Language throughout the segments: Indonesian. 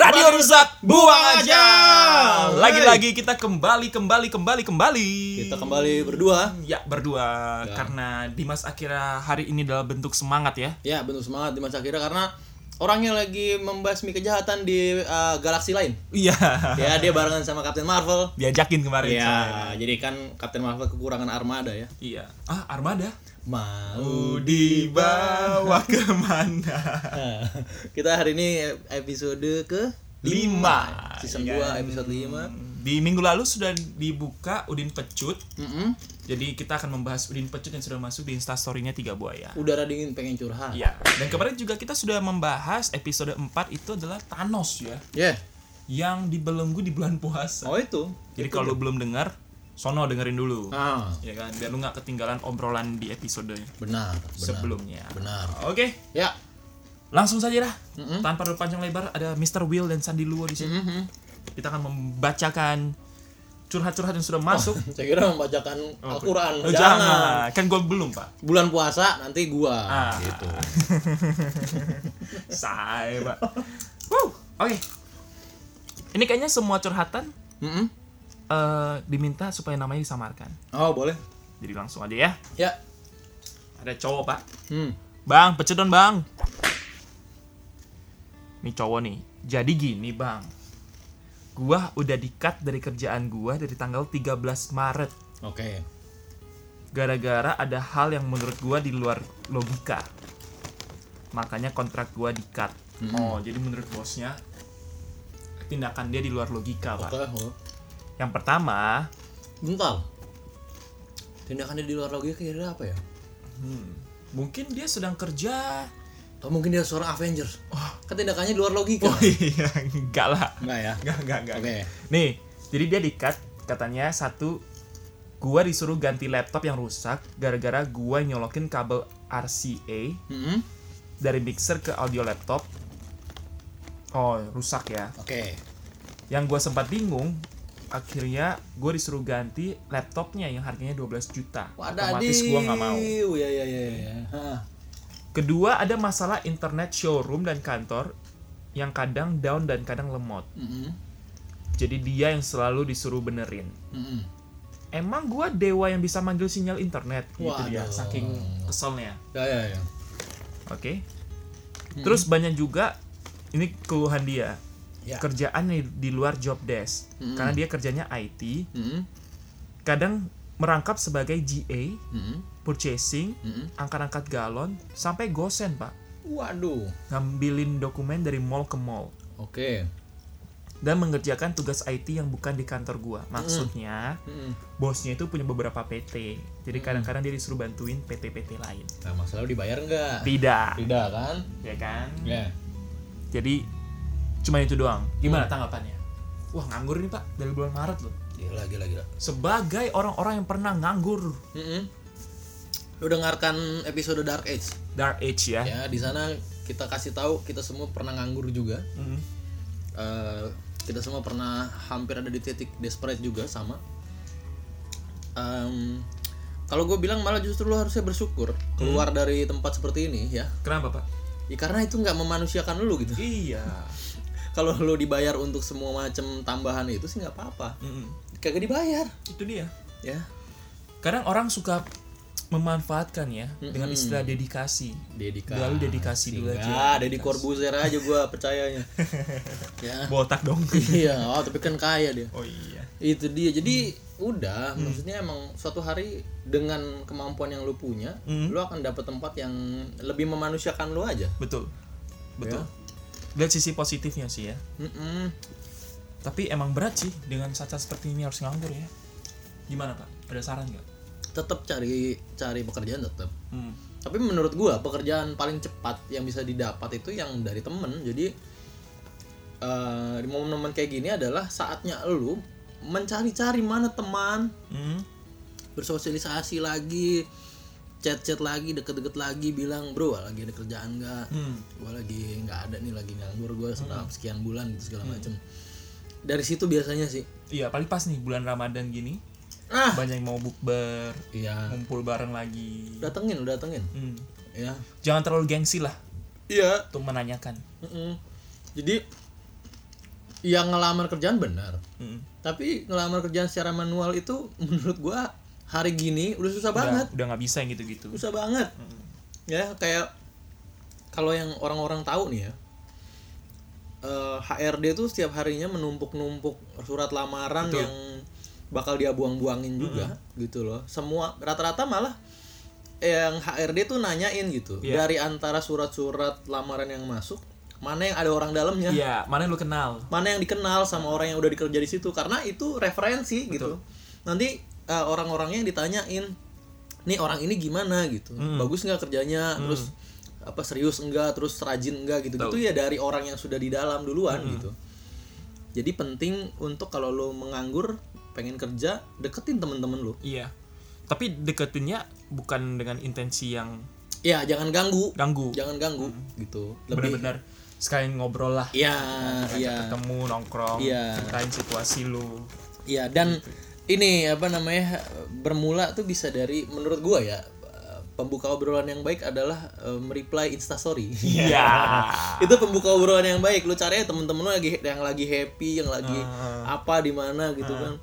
Radio rusak, buang aja. Lagi-lagi kita kembali kembali kembali kembali. Kita kembali berdua. Ya berdua karena Dimas akhirnya hari ini dalam bentuk semangat ya. Ya, bentuk semangat di masa akhirnya karena orangnya lagi membasmi kejahatan di uh, galaksi lain. Iya. Ya, dia barengan sama Captain Marvel. Diajakin kemarin. Ya, jadi kan Captain Marvel kekurangan armada ya. Iya. Ah Armada. Mau dibawa ke mana? Nah, kita hari ini episode ke Lima. Season Iya. 2 episode 5. Di minggu lalu sudah dibuka Udin Pecut. Mm-mm. Jadi kita akan membahas Udin Pecut yang sudah masuk di instastorynya tiga buaya. Udara dingin pengen curhat. Iya. Dan kemarin juga kita sudah membahas episode 4 itu adalah Thanos ya. Ya. Yang dibelenggu di bulan puasa. Oh itu. Jadi kalau lu belum dengar, sono dengerin dulu. Ah, Ya kan, biar lu nggak ketinggalan obrolan di episode benar, benar. sebelumnya. Benar. Oke, Ya. langsung saja dah. Mm-mm. Tanpa berpanjang lebar, ada Mr. Will dan Sandy Luo di sini. Mhm. Kita akan membacakan curhat-curhat yang sudah masuk. Saya kira membacakan Al-Qur'an. Oh, Jangan. jangan. Kan gue belum, Pak. Bulan puasa nanti gua Ah. gitu. Say, Pak. Wuh, Oke. Ini kayaknya semua curhatan Mm-mm. Eh, diminta supaya namanya disamarkan. Oh, boleh. Jadi langsung aja ya. Ya. Ada cowok, Pak. Hmm. Bang, pecet dong, Bang. Nih cowok nih. Jadi gini, Bang. Gua udah di-cut dari kerjaan gua dari tanggal 13 Maret. Oke. Gara-gara ada hal yang menurut gua di luar logika. Makanya kontrak gua di-cut. Oh, jadi menurut bosnya tindakan dia di luar logika, Pak. Oh. Yang pertama, Bentar. Tindakannya di luar logika kira apa ya? mungkin dia sedang kerja. Atau mungkin dia seorang Avengers. Kan tindakannya di luar logika. Oh iya, enggak lah. Enggak ya? Enggak, enggak, enggak. Oke. Nih, jadi dia di-cut katanya satu gua disuruh ganti laptop yang rusak gara-gara gua nyolokin kabel RCA Mm-mm. dari mixer ke audio laptop. Oh, rusak ya. Oke. Yang gua sempat bingung, akhirnya gua disuruh ganti laptopnya yang harganya 12 juta. Otomatis gua nggak mau. Ya ya ya ya. Kedua, ada masalah internet showroom dan kantor yang kadang down dan kadang lemot. Mm-mm. Jadi dia yang selalu disuruh benerin. Mm-mm. Emang gua dewa yang bisa manggil sinyal internet gitu dia, saking keselnya. Ya ya ya. Oke. Terus banyak juga ini keluhan dia. Ya. Kerjaan di, di luar job desk. Mm-mm. Karena dia kerjanya IT, Mm-mm. kadang merangkap sebagai GA, Mm-mm. purchasing, Mm-mm. angkat-angkat galon, sampai gosen, Pak. Waduh. Ngambilin dokumen dari mall ke mall. Oke. Dan mengerjakan tugas IT yang bukan di kantor gua. Maksudnya, Mm-mm. bosnya itu punya beberapa PT. Jadi kadang-kadang dia disuruh bantuin PT-PT lain. Nah, masalah dibayar enggak? Tidak, Tidak kan? ya kan? Ya. Jadi cuma itu doang. Gimana tanggapannya? Wah nganggur nih pak dari bulan Maret loh. Gila gila gila. Sebagai orang-orang yang pernah nganggur Mm-mm. Lu dengarkan episode Dark Age dark age ya. ya di sana kita kasih tahu kita semua pernah nganggur juga Mhm. Eh, kita semua pernah hampir ada di titik desperate juga sama Em, kalau gue bilang malah justru lo harusnya bersyukur keluar dari tempat seperti ini ya Kenapa pak? ya karena itu nggak memanusiakan lu gitu Iya. Kalau lo dibayar untuk semua macam tambahan itu sih nggak apa-apa Mhm. kagak dibayar Itu dia. ya Kadang orang suka memanfaatkan ya dengan istilah dedikasi. dedikasi Lalu dedikasi dulu aja. Enggak, Deddy Corbuzier aja gue percayanya ya Botak dong. iya oh tapi kan kaya dia oh iya. itu dia jadi udah maksudnya emang suatu hari dengan kemampuan yang lu punya Hmm. lu akan dapat tempat yang lebih memanusiakan lu aja Betul. Betul. Ya. Lihat sisi positifnya sih ya. Mm-mm. Tapi emang berat sih dengan saat-saat seperti ini harus nganggur ya. Gimana pak? Ada saran nggak? tetap cari cari pekerjaan tetap Hmm. tapi menurut gua pekerjaan paling cepat yang bisa didapat itu yang dari temen jadi eh, di momen-momen kayak gini adalah saatnya lu mencari-cari mana teman Hmm. bersosialisasi lagi chat-chat lagi deket-deket lagi bilang bro lagi ada kerjaan nggak Hmm. gua lagi nggak ada nih lagi nganggur gua selama sekian bulan gitu segala macem dari situ biasanya sih Iya, paling pas nih bulan Ramadan gini. ah Banyak yang mau bukber, iya ngumpul bareng lagi. datengin udah datengin Hmm. ya Jangan terlalu gengsi lah iya untuk menanyakan. Mm-mm. jadi yang ngelamar kerjaan benar Hmm. tapi ngelamar kerjaan secara manual itu menurut gua hari gini udah susah banget. Udah, udah nggak bisa yang gitu-gitu. susah banget. Ya kayak kalau yang orang-orang tahu nih ya eh, HRD tuh setiap harinya menumpuk-numpuk surat lamaran Betul. yang bakal dia buang-buangin juga gitu loh. Semua rata-rata malah yang HRD tuh nanyain gitu Iya. dari antara surat-surat lamaran yang masuk mana yang ada orang dalamnya? Iya, mana yang lu kenal? mana yang dikenal sama orang yang udah dikerja di situ? Karena itu referensi gitu. Nanti eh, orang-orangnya yang ditanyain nih orang ini gimana gitu Hmm. bagus nggak kerjanya terus apa serius enggak terus rajin enggak gitu gitu ya dari orang yang sudah di dalam duluan Hmm. gitu jadi penting untuk kalau lo menganggur pengen kerja deketin temen-temen lo Iya. Tapi deketinnya bukan dengan intensi yang ya jangan ganggu ganggu. jangan ganggu gitu lebih Bener-bener sekalian ngobrol lah. iya iya ketemu nongkrong, Iya. ceritain situasi lu. Iya dan ini apa namanya bermula tuh bisa dari menurut gua ya pembuka obrolan yang baik adalah eh, mereply instastory. Iya. itu pembuka obrolan yang baik. Lu cari temen-temen lu lagi yang lagi happy, yang lagi Ah. apa di mana gitu kan.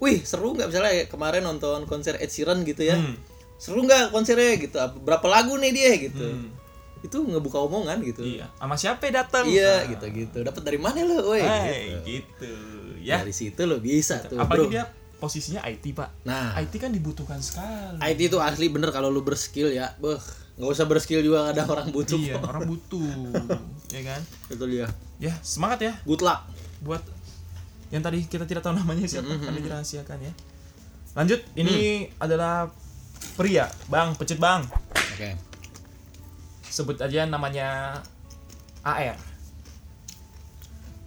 Wih seru nggak misalnya kemarin nonton konser Ed Sheeran gitu ya. Hmm. Seru nggak konsernya gitu? Apa- Berapa lagu nih dia gitu? Hmm. Itu ngebuka omongan gitu. Iya. Sama siapa datang? Iya gitu gitu. Dapat dari mana lo, woi? Hai, Gitu. gitu. Ya. Dari situ lo bisa tuh, Apalagi bro. dia posisinya IT, Pak. Nah, IT kan dibutuhkan sekali. IT itu asli bener kalau lu berskill ya, beh nggak usah berskill juga ada orang butuh. Iya, kok. orang butuh. ya kan? Itu dia. Ya, semangat ya Good luck. buat yang tadi kita tidak tahu namanya siapa, kami dirahasiakan ya. Lanjut, ini adalah pria, Bang, pecut Bang. Oke. Sebut aja namanya AR.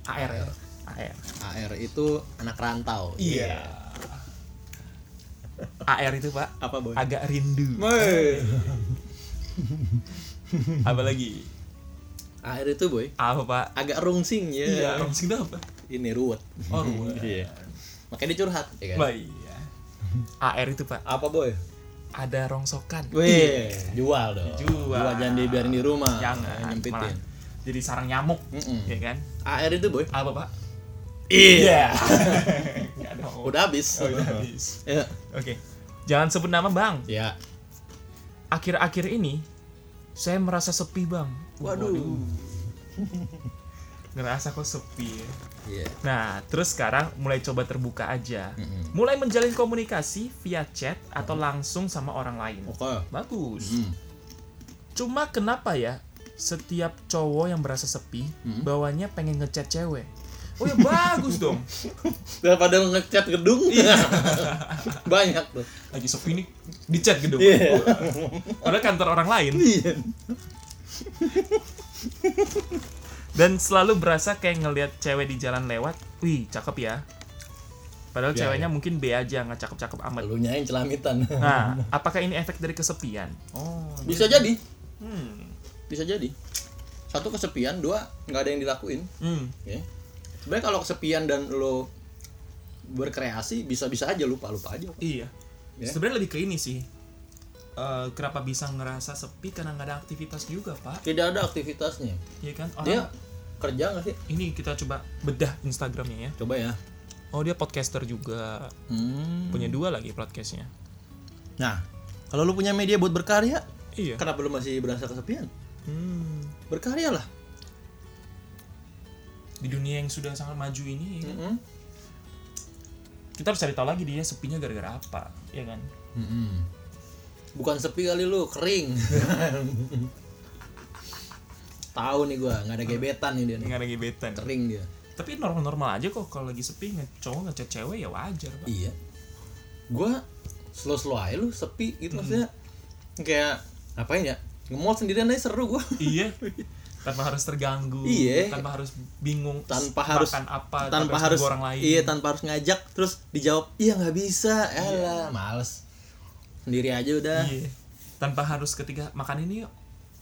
AR ya. AR. AR itu anak rantau. Iya. AR itu, Pak, Apa boy? agak rindu. Apa lagi? AR itu boy Apa, Pak? agak rungsing ya. Iya, rongsing itu apa? Ini ruwet. Oh, ruwet. Iya. Makanya dia curhat, ya kan? Baik. ya. AR itu, Pak, Apa boy? ada rongsokan. Wih, jual dong. Jual. jangan dibiarin di rumah. Jangan nyempitin. malah jadi sarang nyamuk, Mm-mm. ya kan? AR itu boy. Apa, Pak? Iya. Nggak dong. Udah habis. Oh, udah habis. Ya. Oke. Jangan sebut nama, Bang. Ya. Akhir-akhir ini saya merasa sepi, Bang. Waduh. Ngerasa kok sepi ya. Iya. Nah, terus sekarang mulai coba terbuka aja. Mm-mm. Mulai menjalin komunikasi via chat atau langsung sama orang lain. Oke. Bagus. Hmm. Cuma kenapa ya setiap cowok yang berasa sepi bawanya pengen ngechat cewek? Oh ya bagus dong. Daripada ngecat gedung. Banyak tuh. Lagi sepi nih di chat gedung. Iya. Padahal kantor orang lain. Iya. Dan selalu berasa kayak ngelihat cewek di jalan lewat, wih cakep ya. Padahal Ya, ceweknya mungkin B aja, nggak cakep-cakep amat. Lu nyain celamitan. Nah, apakah ini efek dari kesepian? Oh, Bisa jadi. hmm, Bisa jadi. Satu kesepian, dua nggak ada yang dilakuin. hmm, Ya. Sebenarnya kalau kesepian dan lo berkreasi bisa-bisa aja lupa-lupa aja. iya. Ya. Sebenarnya lebih ke ini sih. Eh, kenapa bisa ngerasa sepi karena nggak ada aktivitas juga, Pak? Tidak ada aktivitasnya. Iya kan? Orang Dia kerja nggak sih? ini kita coba bedah Instagramnya ya. Coba ya. Oh dia podcaster juga, Hmm. punya dua lagi podcastnya. Nah, kalau lu punya media buat berkarya, Iya. kenapa lu masih berasa kesepian? Hmm, Berkarya lah. Di dunia yang sudah sangat maju ini, ya kan? Mm-mm. kita harus cari tahu lagi dia sepinya gara-gara apa, ya kan? Mm-mm. Bukan sepi kali lu, kering. Tahu nih gua, nggak ada gebetan nih dia nih. Nggak ada gebetan. Kering dia. Tapi normal-normal aja kok kalau lagi sepi nge cowok ngechat cewek ya wajar, Pak. Iya. Gua slow-slow aja lu sepi gitu maksudnya. Kayak ngapain ya nge-mall sendirian aja seru gua iya tanpa harus terganggu Iya. tanpa harus bingung tanpa harus makan apa tanpa harus nunggu orang lain. iya tanpa harus ngajak terus dijawab iya nggak bisa. Alah, males. Sendiri aja udah. Iya. tanpa harus ketika makan ini yuk.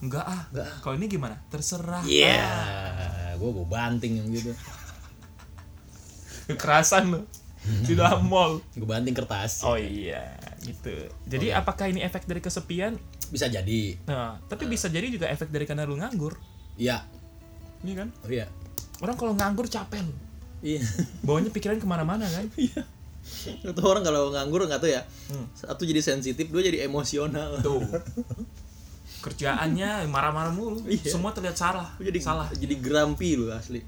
Enggak ah. Enggak kalau ini gimana? Terserah. Iya. Ah, gua gua banting yang gitu. Kekerasan loh di dalam mall gua banting kertas. Oh iya. Gitu. Jadi apakah ini efek dari kesepian? Bisa jadi. Nah tapi bisa jadi juga efek dari karena lu nganggur iya. Iya kan? Oh iya. Orang kalau nganggur capek loh. Iya. Bawanya pikiran ke mana-mana kan? Itu orang kalau nganggur nggak tuh ya. Hmm. satu jadi sensitif dua jadi emosional. Tuh. Kerjaannya marah-marah mulu. Iya. semua terlihat salah. Jadi salah. jadi grumpy lu asli.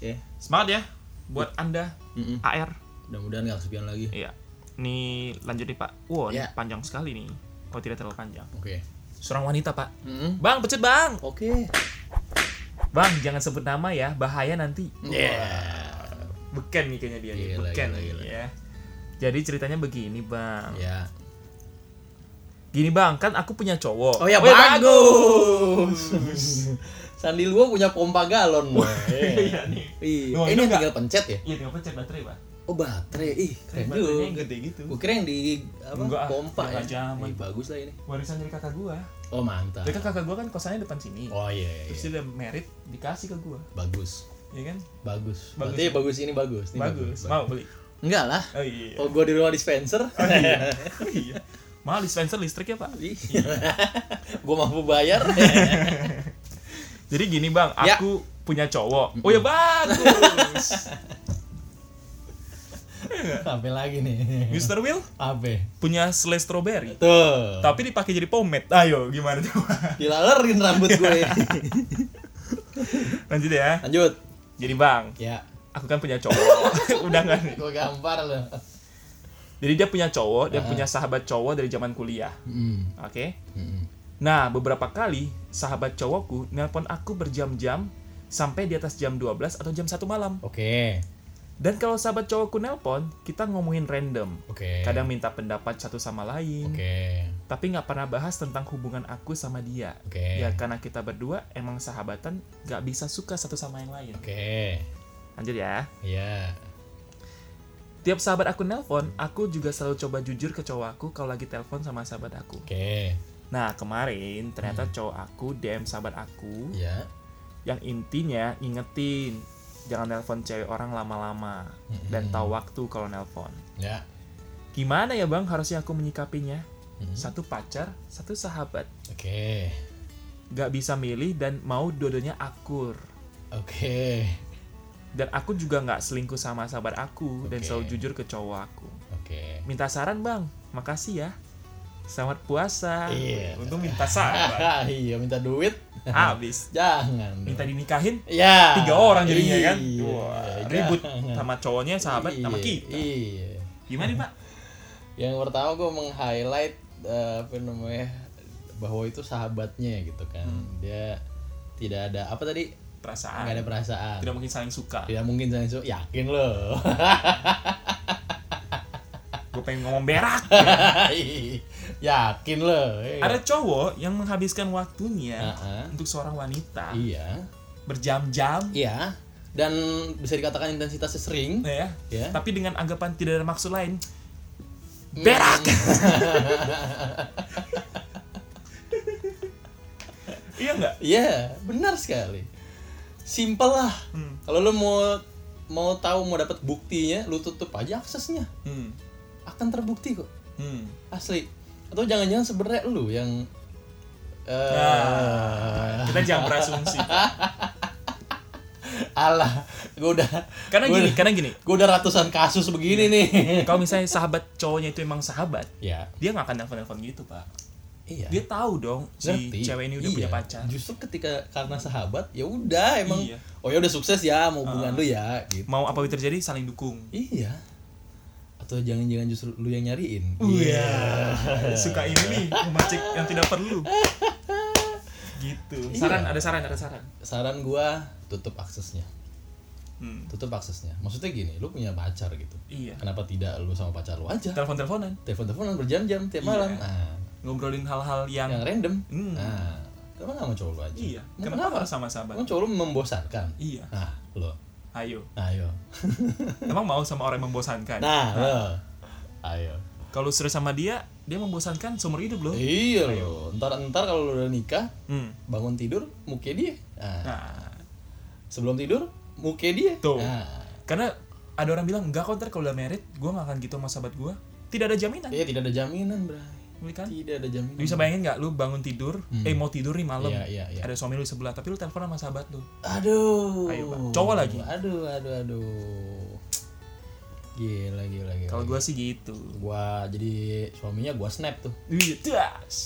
Ya semangat ya buat anda Mm-mm. AR mudah-mudahan nggak kesepian lagi. Iya. Nih lanjut nih pak. Wow ini Ya. panjang sekali nih. Oh tidak terlalu panjang. Oke seorang wanita pak. Mm-mm. bang pecut bang. Oke. Bang jangan sebut nama ya. Bahaya nanti. Ya beken nih kayaknya dia nih. Gila, beken gila, gila. ya. Jadi ceritanya begini bang. Ya gini bang kan aku punya cowok. Oh ya bagus. Sandi gua punya pompa galon boy. iya nih. Iya. Oh, ini tinggal pencet ya? iya tinggal pencet baterai pak Oh baterai, ih keren baterainya yang juga. gede gitu Gue kira yang di apa? Enggak pompa ya. zaman. Ih, bagus lah ini. warisan dari kakak gua Oh mantap. Jadi kakak gua kan kosannya depan sini Oh iya, iya, terus iya. dia udah merit dikasih ke gua bagus, ya kan bagus. Bagus Berarti ya? bagus ini bagus. Ini bagus mau beli Enggak lah. oh iya Oh gua di rumah dispenser. Oh, iya. Oh, iya. Mahal dispenser listrik ya pak Iya. gua mampu bayar. Jadi gini bang, Ya. aku punya cowok. Oh ya bagus. Sampai lagi nih. Mr. Will Apa? punya selai strawberry. Tuh. Tapi dipakai jadi pomade. Ayo, gimana coba? Dilalerin rambut gue. Lanjut ya. Lanjut. Jadi bang, Ya. aku kan punya cowok. Udah nggak nih. Gue gampar loh. Jadi dia punya cowok, dia Ah. punya sahabat cowok dari zaman kuliah. Hmm. Oke. Hmm. Nah, beberapa kali sahabat cowokku nelpon aku berjam-jam sampai di atas jam 12 atau jam 1 malam. Oke. Dan kalau sahabat cowokku nelpon, kita ngomongin random. Oke. Kadang minta pendapat satu sama lain. Oke. tapi nggak pernah bahas tentang hubungan aku sama dia. Oke. Ya karena kita berdua emang sahabatan nggak bisa suka satu sama yang lain. Oke. Lanjut ya. Iya. Tiap sahabat aku nelpon, aku juga selalu coba jujur ke cowok aku kalau lagi telepon sama sahabat aku. Oke. Nah kemarin ternyata cowok aku DM sahabat aku Iya. yang intinya ngingetin jangan nelpon cewek orang lama-lama dan tahu waktu kalau nelpon. Ya. Gimana ya bang harusnya aku menyikapinya? Mhm. Satu pacar, satu sahabat. Oke. Gak bisa milih dan mau dua-duanya akur. Oke. dan aku juga nggak selingkuh sama sahabat aku dan Oke. selalu jujur ke cowok aku Oke. minta saran bang makasih ya selamat puasa Iya. untung minta saran iya, minta duit. habis Jangan. minta dinikahin Ya. tiga orang jadinya kan Iya, Wah, ribut jangan. sama cowoknya sahabat sama Iya, kita Iya. gimana pak Yang pertama gue meng-highlight eh, apa namanya bahwa itu sahabatnya gitu kan. Hmm. Dia tidak ada apa tadi? perasaan Nggak ada perasaan. tidak mungkin saling suka Tidak mungkin saya su- yakin loh. gue pengen ngomong berak yakin loh. Iya. ada cowok yang menghabiskan waktunya Ah-ah. untuk seorang wanita Iya. berjam-jam Iya. Dan bisa dikatakan intensitasnya sering. ya Ya. tapi dengan anggapan tidak ada maksud lain berak iya nggak Iya, benar sekali. Simpel lah. Hmm. Kalau lo mau mau tahu mau dapat buktinya, lu tutup aja aksesnya. hmm. Akan terbukti kok. Hmm. Asli. Atau jangan-jangan sebenarnya lu yang eh Nah, kita jangan berasumsi alah, gue udah karena gua gini udah- karena gini gue udah ratusan kasus begini nih. kalau misalnya sahabat cowoknya itu emang sahabat ya, dia nggak akan nelfon nelfon gitu pak iya. dia tahu dong si Ngerti. cewek ini udah Iya. punya pacar Justru ketika karena sahabat, ya udah emang Iya. oh ya udah sukses ya mau hubungan lu ya gitu. mau apa yang terjadi saling dukung Iya. Atau jangan-jangan justru lu yang nyariin. Iya, suka ini nih memancing yang tidak perlu. Gitu. Saran, Iya. ada saran, ada saran. Saran gua tutup aksesnya. Hmm. Tutup aksesnya. Maksudnya gini, lu punya pacar gitu. Iya. Kenapa tidak lu sama pacar lu aja? Telepon-teleponan. Telepon-teleponan berjam-jam tiap Iya. malam. Nah, ngobrolin hal-hal yang, yang random Hmm. nah kenapa nggak mau cowok lu aja iya Emang kenapa harus sama sahabat emang cowok lu membosankan iya nah lo ayo. Ayo. Emang mau sama orang yang membosankan? Nah lo ayo. Kalau serius sama dia dia membosankan seumur hidup loh. Iya lo ntar ntar kalau udah nikah Hmm. bangun tidur muka dia. Nah, nah. Sebelum tidur muka dia. Tuh. nah. Karena ada orang bilang enggak kok ntar kalau udah married gue gak akan gitu sama sahabat gue tidak ada jaminan. Iya tidak ada jaminan bray. Ini kan? Tidak ada jaminan. Lu bisa bayangin nggak? Lu bangun tidur eh mau tidur nih malam. Iya, iya, iya. ada suami lu di sebelah tapi lu telepon sama sahabat lu. Aduh. Ayo. Cowok lagi. aduh aduh aduh. Gila gila gila. Kalau gue sih gitu. Gua jadi suaminya gua snap tuh. Iya das.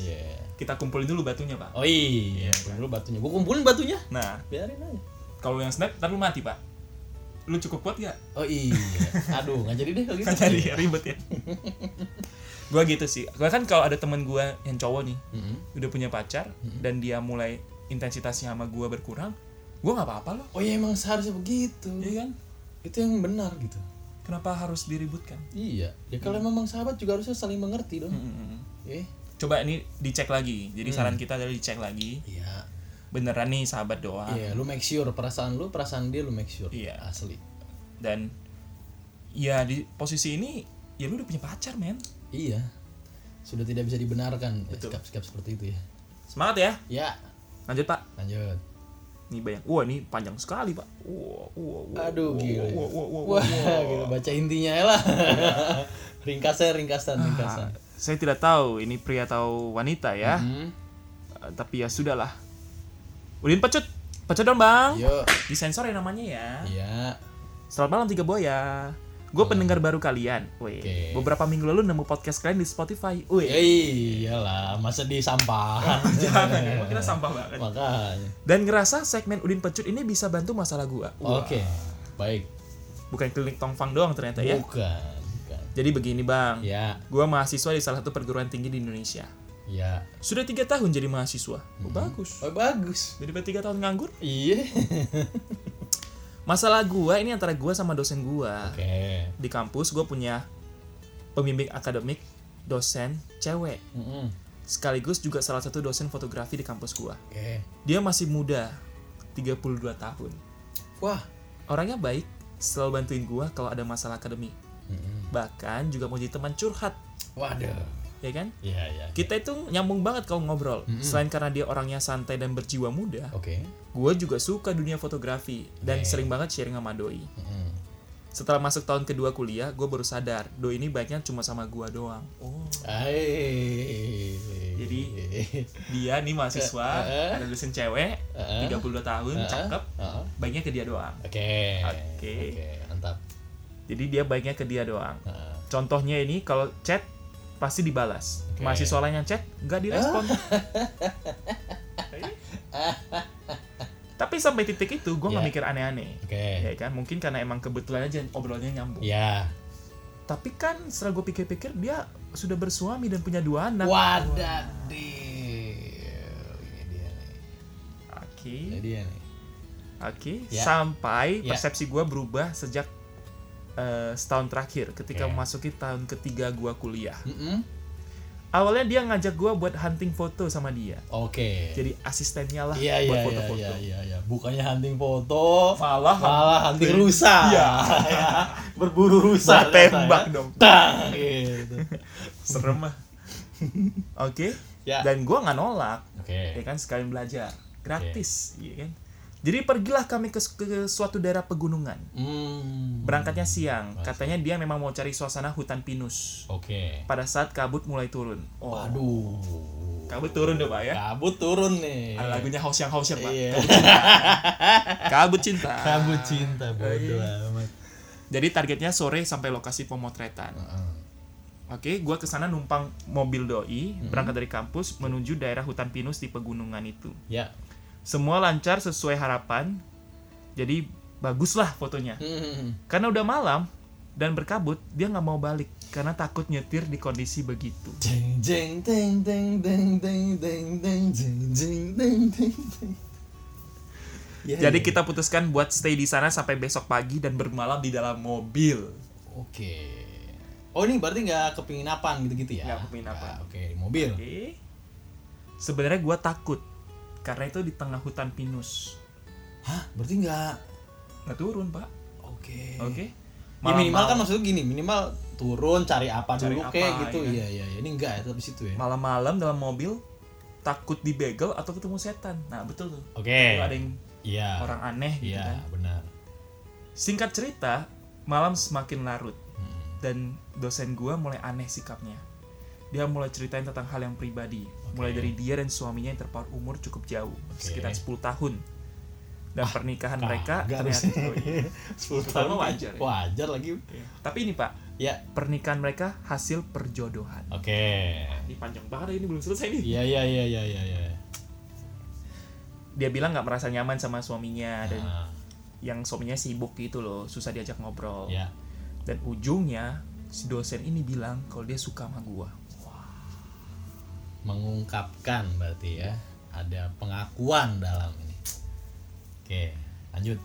iya. Kita kumpulin dulu batunya pak. Oh iya. Kumpulin dulu batunya. Gua kumpulin batunya. Nah. Biarin aja. Kalau yang snap ntar lu mati pak. Lu cukup kuat gak? oh iya. Aduh nggak jadi deh kalau gitu. Kan jadi ribet ya gue gitu sih. Gue kan kalau ada temen gue yang cowok nih Mm-mm. udah punya pacar dan dia mulai intensitasnya sama gue berkurang gue nggak apa-apa loh. Oh iya emang seharusnya begitu. Iya kan? Itu yang benar gitu. Kenapa harus diributkan? Iya. Ya kalau memang sahabat juga harusnya saling mengerti dong. Mm-mm. eh coba ini dicek lagi. Jadi saran kita adalah dicek lagi. Iya. Beneran nih sahabat doang. Iya lu make sure perasaan lu perasaan dia lu make sure. Iya. asli. Dan ya di posisi ini ya lu udah punya pacar men. Iya. Sudah tidak bisa dibenarkan ya, sikap-sikap seperti itu ya. Semangat ya. Ya. Lanjut pak. Lanjut. Ini banyak. Wah ini panjang sekali pak. Wah wah wah aduh gila. wah, wah, wah, wah, wah gitu. Baca intinya ya lah. Ringkasnya ringkasan ringkasan Ah, saya tidak tahu ini pria atau wanita ya. Hmm. Eh, tapi ya sudahlah Udin pecut. Pecut dong bang. Yuk disensor ya namanya ya. Iya. Selamat malam tiga boya gue pendengar baru kalian. Wih, Oke. beberapa minggu lalu nemu podcast kalian di Spotify. Wih, ya iyalah masa di sampah jangan ya kita sampah banget. Makanya. Dan ngerasa segmen Udin pecut ini bisa bantu masalah gua. Oke baik. Bukan klinik tongfang doang ternyata ya. Bukan bukan. Jadi begini bang. Ya. Gua mahasiswa di salah satu perguruan tinggi di Indonesia. Ya. Sudah tiga tahun jadi mahasiswa. Oh, bagus. Oh bagus. Daripada tiga tahun nganggur? Iya masalah gua ini antara gua sama dosen gua. Oke. Di kampus gua punya pembimbing akademik dosen cewek. Mm-mm. sekaligus juga salah satu dosen fotografi di kampus gua. Oke. Dia masih muda 32 tahun. Wah. Orangnya baik selalu bantuin gua kalau ada masalah akademik. Mm-mm. bahkan juga mau jadi teman curhat. Waduh ya kan iya iya kita itu nyambung banget kalau ngobrol selain karena dia orangnya santai dan berjiwa muda oke gue juga suka dunia fotografi dan Oke. sering banget sharing sama doi Mm-mm. setelah masuk tahun kedua kuliah gue baru sadar doi ini baiknya cuma sama gua doang oh Ai. Jadi, dia nih mahasiswa eh. ada dosen cewek eh. 32 tahun cakep Heeh. baiknya ke dia doang Oke. Oke. Oke, mantap. jadi dia baiknya ke dia doang contohnya ini kalau chat pasti dibalas Oke. mahasiswa lain yang chat nggak direspon tapi sampai titik itu gue nggak Ya. mikir aneh-aneh Oke. ya kan mungkin karena emang kebetulan aja obrolannya nyambung Ya. tapi kan setelah gue pikir-pikir dia sudah bersuami dan punya dua anak oke Ini dia nih. oke Ya. sampai Ya. persepsi gue berubah sejak eh, setahun terakhir ketika Oke. memasuki tahun ketiga gue kuliah Mm-mm. awalnya dia ngajak gue buat hunting foto sama dia Oke. jadi asistennya lah Iya buat iya iya foto-foto iya iya iya. Bukannya hunting foto, malah malah hunting rusa. Iya. Berburu rusa. Gua tembak dong Tang gitu. serem mah oke Ya. dan gue nggak nolak Oke. ya kan sekalian belajar gratis iya kan jadi pergilah kami ke, ke suatu daerah pegunungan Hmm. berangkatnya siang katanya dia memang mau cari suasana hutan pinus Oke. pada saat kabut mulai turun oh Waduh. kabut turun deh pak ya Kabut turun nih. ada lagunya haus yang haus ya pak Iya. kabut cinta Kabut cinta bodoh amat. jadi targetnya sore sampai lokasi pemotretan Heeh. Oke, gua ke sana numpang mobil doi, berangkat dari kampus menuju daerah hutan pinus di pegunungan itu. Ya. Semua lancar sesuai harapan, jadi baguslah fotonya. Hmm. Karena udah malam dan berkabut, dia nggak mau balik karena takut nyetir di kondisi begitu. Jeng jeng jeng jeng Jadi kita putuskan buat stay di sana sampai besok pagi dan bermalam di dalam mobil. Oke. Oh ini berarti nggak kepenginapan gitu-gitu ya? Nggak kepenginapan. Ah, Oke, di mobil. Oke. Sebenarnya gua takut karena itu di tengah hutan pinus. Hah? Berarti nggak? Nggak turun pak. Oke. Oke. Ya minimal kan maksudnya gini, minimal turun cari apa Cari dulu apa, kayak gitu. ya? Iya iya iya. Ini enggak ya, tapi situ ya. malam-malam dalam mobil takut dibegel atau ketemu setan. Nah betul tuh. Oke. Kalau ada yang Iya. orang aneh gitu Iya, kan. benar. Singkat cerita, malam semakin larut Hmm. dan dosen gua mulai aneh sikapnya. Dia mulai ceritain tentang hal yang pribadi, mulai dari dia dan suaminya yang terpaut umur cukup jauh, sekitar 10 tahun. Dan pernikahan mereka Kagak ternyata oh iya. 10 Pertama tahun wajar ya. Wajar lagi. Iya. Tapi ini Pak, Ya. pernikahan mereka hasil perjodohan. Oke. Ini panjang banget ini belum selesai nih. Iya iya iya iya iya iya. Dia bilang nggak merasa nyaman sama suaminya dan Nah, yang suaminya sibuk gitu loh, susah diajak ngobrol. ya. Dan ujungnya si dosen ini bilang kalau dia suka sama gua. Mengungkapkan berarti ya. Ada pengakuan dalam ini. Oke, lanjut.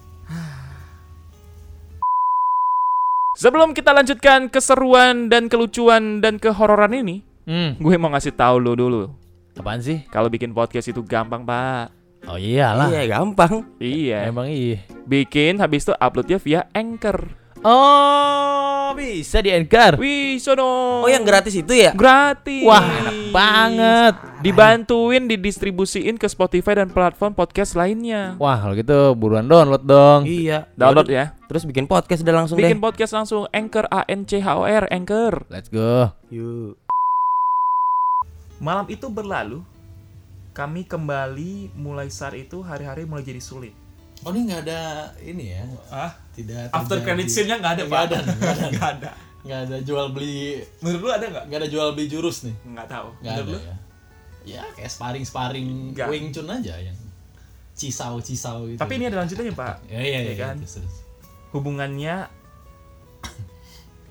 Sebelum kita lanjutkan keseruan dan kelucuan dan kehororan ini, Hmm, gue mau ngasih tahu lo dulu. apaan sih? Kalau bikin podcast itu gampang, Pak. Oh iyalah. Iya gampang. Iya. Emang iya. Bikin habis itu uploadnya via Anchor. Oh, bisa di Anchor. Wih, sono. Oh yang gratis itu ya? Gratis. Wah, enak banget. Dibantuin didistribusiin ke Spotify dan platform podcast lainnya. Wah, kalau gitu buruan download dong. Iya. Download Yaudah, ya. Terus bikin podcast udah langsung Bikin deh. podcast langsung Anchor A N C H O R Anchor. Let's go. Yuk. Malam itu berlalu, kami kembali mulai saat itu hari-hari mulai jadi sulit. Oh ini nggak ada ini ya? Ah, Tidak. after credit scene-nya nggak ada, Nggak Pak. ada, nggak ada. Nggak ada. Nggak ada jual beli. Menurut lu ada nggak? Nggak ada jual beli jurus nih. Nggak tahu. Nggak ada lu? ya. Ya kayak sparring sparring. Wing Chun aja yang cisau cisau gitu. Tapi ini ada lanjutannya, Pak. Ya iya Ya iya kan? terus, terus. Hubungannya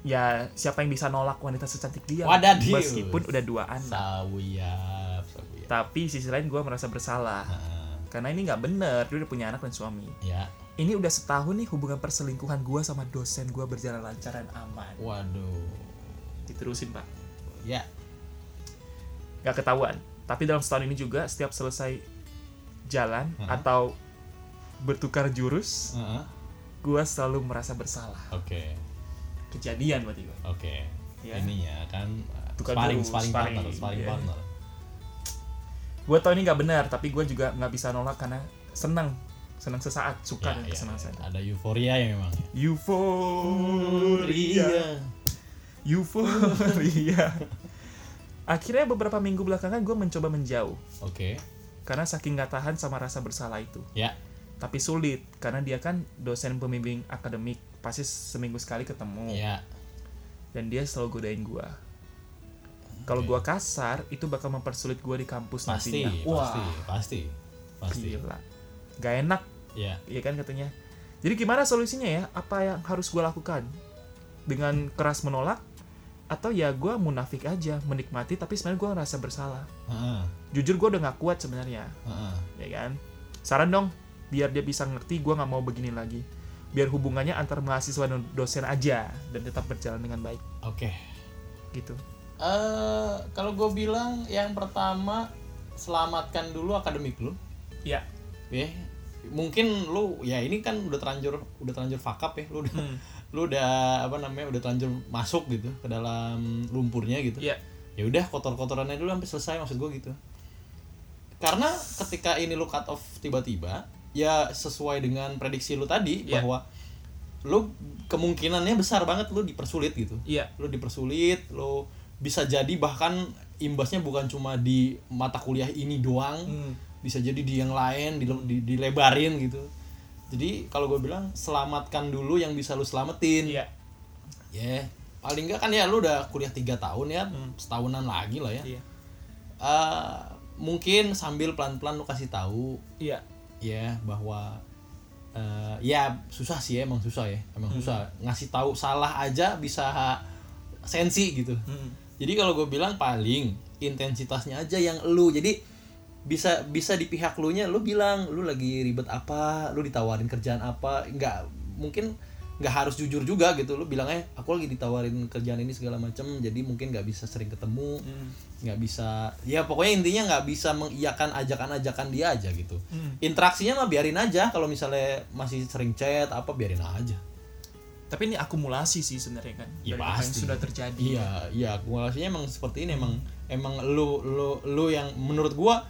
ya siapa yang bisa nolak wanita secantik dia Wadadius. meskipun udah dua anak Sawiyap, sawiyap. tapi sisi lain gue merasa bersalah Nah, karena ini nggak bener dia udah punya anak dan suami ya. Ini udah setahun nih hubungan perselingkuhan gue sama dosen gue berjalan lancar dan aman Waduh. diterusin pak Ya. nggak ketahuan tapi dalam setahun ini juga setiap selesai jalan Heeh. atau bertukar jurus Heeh. gue selalu merasa bersalah Oke. kejadian berarti gue Oke. Ya. Ininya kan uh, Tukar sparring jurus, sparring sparring, partner, sparring iya. partner. gue tau ini nggak benar tapi gue juga nggak bisa nolak karena senang senang sesaat suka Ya, dan ya, kesenangan ya. Ada euforia ya memang. euforia euforia akhirnya beberapa minggu belakangan gue mencoba menjauh Oke. karena saking nggak tahan sama rasa bersalah itu Ya. tapi sulit karena dia kan dosen pembimbing akademik pasti seminggu sekali ketemu Ya. dan dia selalu godain gue kalau gue kasar itu bakal mempersulit gue di kampus Pasti, nantinya wah pasti, pasti. Pasti. gila gak enak Ya. Iya kan katanya. Jadi gimana solusinya ya? Apa yang harus gue lakukan? Dengan keras menolak? Atau ya gue munafik aja, menikmati tapi sebenarnya gue ngerasa bersalah. Heeh. Jujur gue udah gak kuat sebenarnya, Heeh. ya kan? Saran dong, biar dia bisa ngerti gue gak mau begini lagi. Biar hubungannya antar mahasiswa dan dosen aja dan tetap berjalan dengan baik, Oke. gitu. Eh, kalau gue bilang yang pertama selamatkan dulu akademik lu. Iya. Ya, mungkin lu ya ini kan udah terlanjur udah terlanjur fuck up ya, lu udah Hmm. lu udah apa namanya udah terlanjur masuk gitu ke dalam lumpurnya gitu. Iya. Ya udah kotor-kotorannya dulu sampai selesai maksud gue gitu. Karena ketika ini lu cut off tiba-tiba, ya sesuai dengan prediksi lu tadi Iya. bahwa lu kemungkinannya besar banget lu dipersulit gitu Iya. lu dipersulit lu bisa jadi bahkan imbasnya bukan cuma di mata kuliah ini doang Hmm. Bisa jadi di yang lain dile- di- dilebarin gitu jadi kalau gue bilang selamatkan dulu yang bisa lu selamatin Iya. ya paling enggak kan ya lu udah kuliah tiga tahun ya Hmm. setahunan lagi lah ya Iya. Eh, mungkin sambil pelan-pelan lu kasih tahu Iya. ya bahwa eh, ya susah sih ya emang susah ya emang susah ngasih tahu salah aja bisa sensi gitu Hmm. jadi kalau gue bilang paling intensitasnya aja yang lu jadi bisa bisa di pihak lu nya lu bilang lu lagi ribet apa lu ditawarin kerjaan apa nggak mungkin nggak harus jujur juga gitu lu bilangnya aku lagi ditawarin kerjaan ini segala macam jadi mungkin nggak bisa sering ketemu Hmm. nggak bisa ya pokoknya intinya nggak bisa mengiyakan ajakan-ajakan dia aja gitu Hmm. interaksinya mah biarin aja kalau misalnya masih sering chat apa biarin aja Tapi ini akumulasi sih sebenarnya kan Ya, dari apa yang pasti. sudah terjadi. Iya, iya, akumulasinya emang seperti ini emang emang lu lu lu yang menurut gua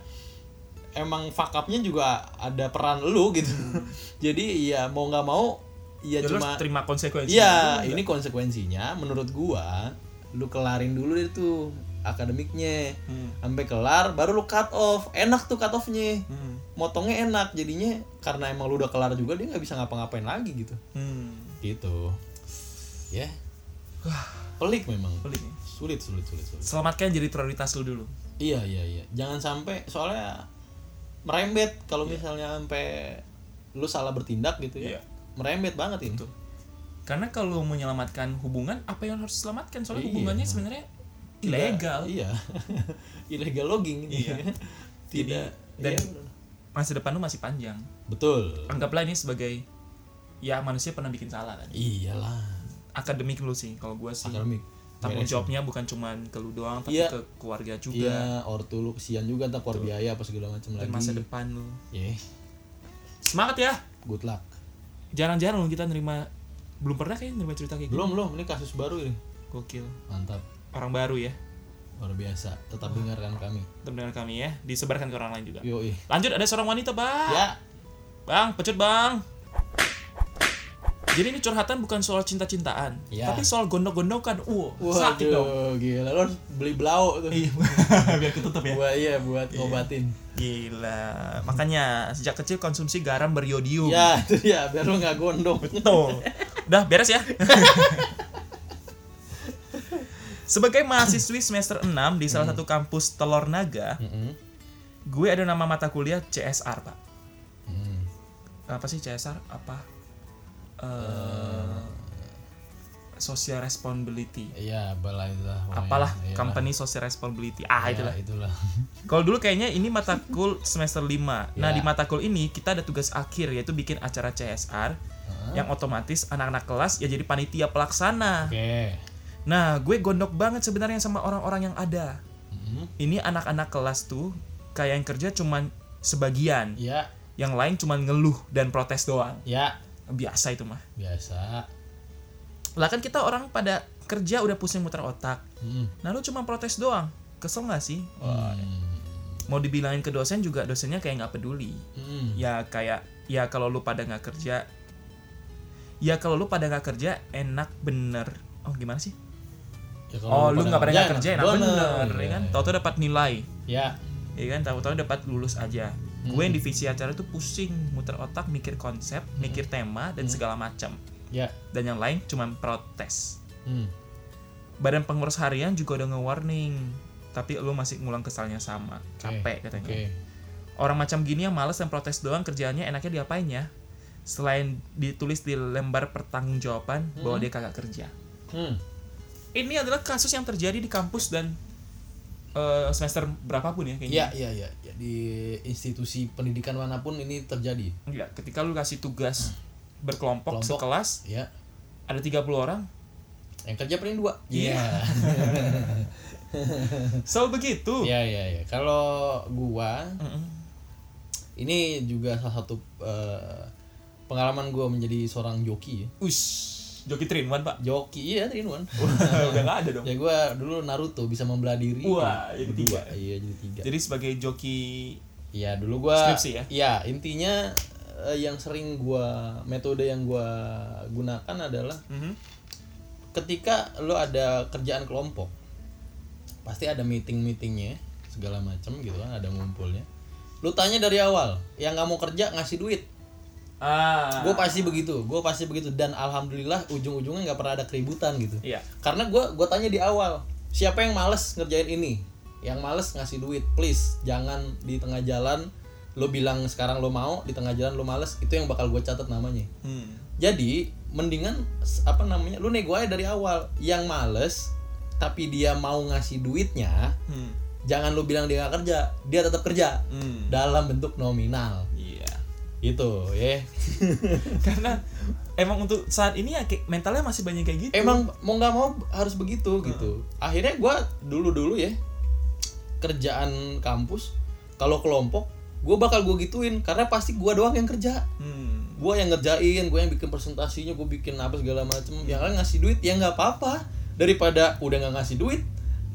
emang fuck up-nya juga ada peran lu gitu. Jadi ya mau nggak mau ya Ya, cuma terima konsekuensi. Iya, ini konsekuensinya menurut gua lu kelarin dulu deh tuh akademiknya. Hmm. Sampai kelar baru lu cut off. Enak tuh cut off-nya. Hmm. Motongnya enak jadinya karena emang lu udah kelar juga dia nggak bisa ngapa-ngapain lagi gitu. Hmm. Gitu. Ya. Pelik memang Pelik nih. sulit sulit sulit sulit Selamatkan jadi prioritas lu dulu. iya iya iya jangan sampai soalnya merembet kalau misalnya sampai lu salah bertindak gitu ya Iya. merembet banget ini Betul. Karena kalau menyelamatkan hubungan, apa yang harus diselamatkan? Soalnya Iya. hubungannya sebenarnya ilegal. iya ilegal logging Iya. tidak dan iya, masa depan lu masih panjang. betul Anggaplah ini sebagai ya manusia pernah bikin salah kan. iyalah Akademik lu sih, kalau gua sih akademik tanggung Beresin. jawabnya bukan cuman ke lu doang, tapi Iya. ke keluarga juga iya ortu lu kesian juga ntar keluar biaya apa segala macam lagi masa depan lu. yeah, Semangat ya. good luck Jarang-jarang lu kita nerima belum pernah kayak nerima cerita kayak belum belum ini kasus baru ini gitu. Gokil. mantap Orang baru ya. luar biasa tetap dengarkan kami Tetap dengan kami ya, disebarkan ke orang lain juga. yo Lanjut ada seorang wanita, Bang. ya Bang, pecut, Bang. Jadi ini curhatan bukan soal cinta-cintaan, Ya. tapi soal gondok-gondokan. Uh, sakit dong. Waduh, gila lo harus beli blau tuh. Iya, biar ketutup ya. Buat iya buat ngobatin. Gila. Makanya sejak kecil konsumsi garam beriodium. Ya, itu ya biar lo nggak gondok. Betul. Udah beres ya. Sebagai mahasiswi semester 6 di salah satu kampus Telur Naga, Mm-mm. gue ada nama mata kuliah CSR, Pak. Hmm. Apa sih CSR? Apa? Eh, social responsibility. Iya, apalah itulah. Apalah Iyalah. company social responsibility. Ah, Ya, itulah. itulah. Kalau dulu kayaknya ini mata kul semester 5. Nah, Ya. di mata kul ini kita ada tugas akhir yaitu bikin acara CSR yang otomatis anak-anak kelas ya jadi panitia pelaksana. Oke. Nah, gue gondok banget sebenarnya sama orang-orang yang ada. Mm-mm. Ini anak-anak kelas tuh kayak yang kerja cuman sebagian, Ya, yang lain cuman ngeluh dan protes doang. ya Biasa itu mah. biasa. Lah kan kita orang pada kerja udah pusing muter otak. Mm. Nah, lu cuma protes doang. Kesel gak sih? Wah, Hmm. mau dibilangin ke dosen juga dosennya kayak nggak peduli. Mm. Ya kayak ya kalau lu pada nggak kerja, ya kalau lu pada nggak kerja enak bener. Oh gimana sih? Ya, kalau Oh lu nggak pada nggak kerja enak bener, ya kan? Tahu-tahu dapat nilai, Ya. ya kan? Tahu-tahu dapat lulus aja. Gue yang divisi acara tuh pusing, muter otak, mikir konsep, mikir tema dan segala macam. Ya. Dan yang lain cuma protes. Hmm. Badan pengurus harian juga udah nge-warning, tapi lu masih ngulang kesalnya sama. Capek katanya. Oke. Orang macam gini yang males dan protes doang kerjaannya enaknya diapain ya? Selain ditulis di lembar pertanggungjawaban bahwa dia kagak kerja. Hmm. Ini adalah kasus yang terjadi di kampus dan eh, semester berapapun ya kayaknya. Ya, ya, ya, ya. Di institusi pendidikan mana pun ini terjadi. Iya, ketika lu kasih tugas berkelompok Kelompok. sekelas Ya. ada 30 orang, Yang kerja paling dua. Iya. selalu begitu. Iya, iya, iya. Kalau gua Mm-mm. ini juga salah satu eh, pengalaman gua menjadi seorang joki ya. Ush, joki Trin One, Pak. Joki iya tadi Wan. Udah nggak ada dong. ya gua dulu Naruto bisa membelah diri. Wah, jadi tiga. Iya, jadi tiga. Jadi sebagai joki Iya, dulu gua Skripsi ya? Iya, intinya eh, yang sering gua metode yang gua gunakan adalah Mhm. ketika lo ada kerjaan kelompok pasti ada meeting meetingnya segala macam gitu kan ada ngumpulnya lu tanya dari awal yang nggak mau kerja ngasih duit Ah. gue pasti begitu gue pasti begitu dan alhamdulillah ujung-ujungnya nggak pernah ada keributan gitu Iya. karena gue gua tanya di awal siapa yang males ngerjain ini yang males ngasih duit please jangan di tengah jalan lo bilang sekarang lo mau di tengah jalan lo males itu yang bakal gue catat namanya Hmm. jadi mendingan apa namanya lu nego aja dari awal yang males tapi dia mau ngasih duitnya Hmm. jangan lu bilang dia nggak kerja dia tetap kerja Hmm. dalam bentuk nominal Iya. itu ya. Karena emang untuk saat ini ya kayak mentalnya masih banyak kayak gitu. Emang mau nggak mau harus begitu gitu. Akhirnya gue dulu dulu ya kerjaan kampus kalau kelompok gue bakal gue gituin karena pasti gue doang yang kerja. Hmm. gue yang ngerjain gue yang bikin presentasinya gue bikin apa segala macem. Yang lain ngasih duit ya nggak apa-apa. Daripada udah nggak ngasih duit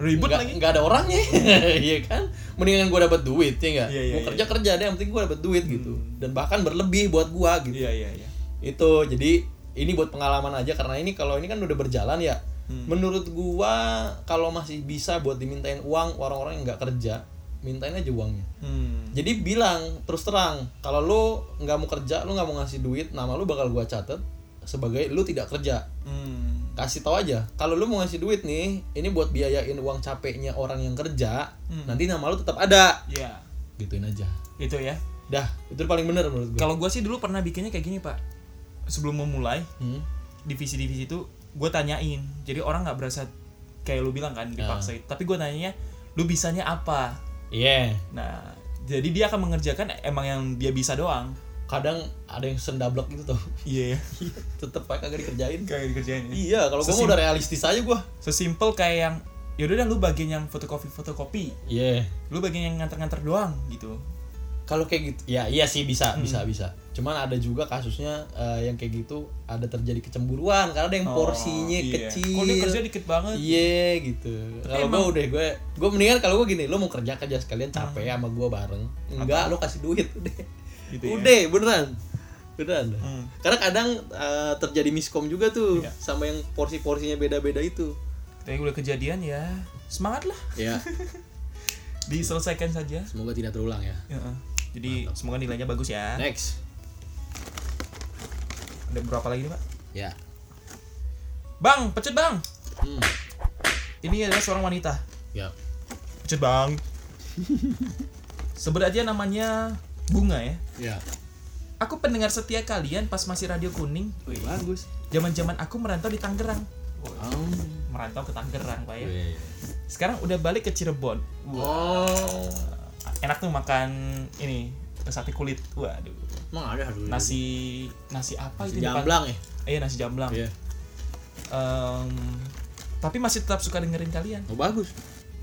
ribut nggak lagi. nggak ada orangnya. Iya kan? Mendingan gue dapat duit ya nggak? Iya, iya, mau kerja kerja deh yang penting gue dapat duit gitu. Dan bahkan berlebih buat gue gitu. Iya iya iya. Itu jadi ini buat pengalaman aja karena ini kalau ini kan udah berjalan ya. Menurut gua kalau masih bisa buat dimintain uang orang-orang yang nggak kerja mintain aja uangnya. Hmm. jadi bilang terus terang kalau lu nggak mau kerja lu nggak mau ngasih duit nama lu bakal gua catet sebagai lu tidak kerja. Hmm. Kasih tahu aja kalau lu mau ngasih duit nih ini buat biayain uang capeknya orang yang kerja nanti nama lu tetap ada. Iya. Gituin aja. Itu ya. Dah itu paling bener menurut gua. Kalau gue sih dulu pernah bikinnya kayak gini pak. Sebelum memulai Hmm. divisi-divisi itu gue tanyain. Jadi orang nggak berasa kayak lu bilang kan dipaksa. Tapi gue nanyanya lu bisanya apa? Iya. Nah jadi dia akan mengerjakan emang yang dia bisa doang kadang ada yang sendablek gitu tuh iya tetep pakai kagak dikerjain kayak dikerjain ya Iya, kalau mau udah realistis aja gua. sesimpel kayak yang yaudah dah lu bagian yang fotokopi fotokopi Iya. lu bagian yang nganter-nganter doang gitu Kalau kayak gitu, ya iya sih bisa, Hmm. bisa, bisa. Cuman ada juga kasusnya eh, yang kayak gitu ada terjadi kecemburuan karena ada yang porsinya Oh, iya. kecil. kok dia kerja dikit banget Iya gitu. Kalau gua udah gue gue mendingan kalau gua gini, lu mau kerja kerja sekalian capek sama gua bareng. Enggak, lu kasih duit udah. Gitu ya? udah, beneran. Beneran. Hmm. Karena kadang eh, terjadi miskom juga tuh Iya. sama yang porsi-porsinya beda-beda itu. tapi udah kejadian ya semangat lah Ya, diselesaikan saja semoga tidak terulang ya. Heeh. jadi semoga nilainya bagus ya Next. ada berapa lagi nih pak Ya. bang pecut bang Hmm. ini adalah seorang wanita Ya. pecut bang sebut aja namanya bunga ya Ya. aku pendengar setia kalian pas masih radio kuning Bagus. zaman zaman aku merantau di Tangerang Oh. merantau ke Tangerang pak ya Iya, iya. sekarang udah balik ke Cirebon Oh. enak tuh makan ini sate kulit waduh Emang ada nasi nasi apa Nasi itu depan- jamblang ya? iya nasi jamblang Iya. Em, tapi masih tetap suka dengerin kalian Oh bagus.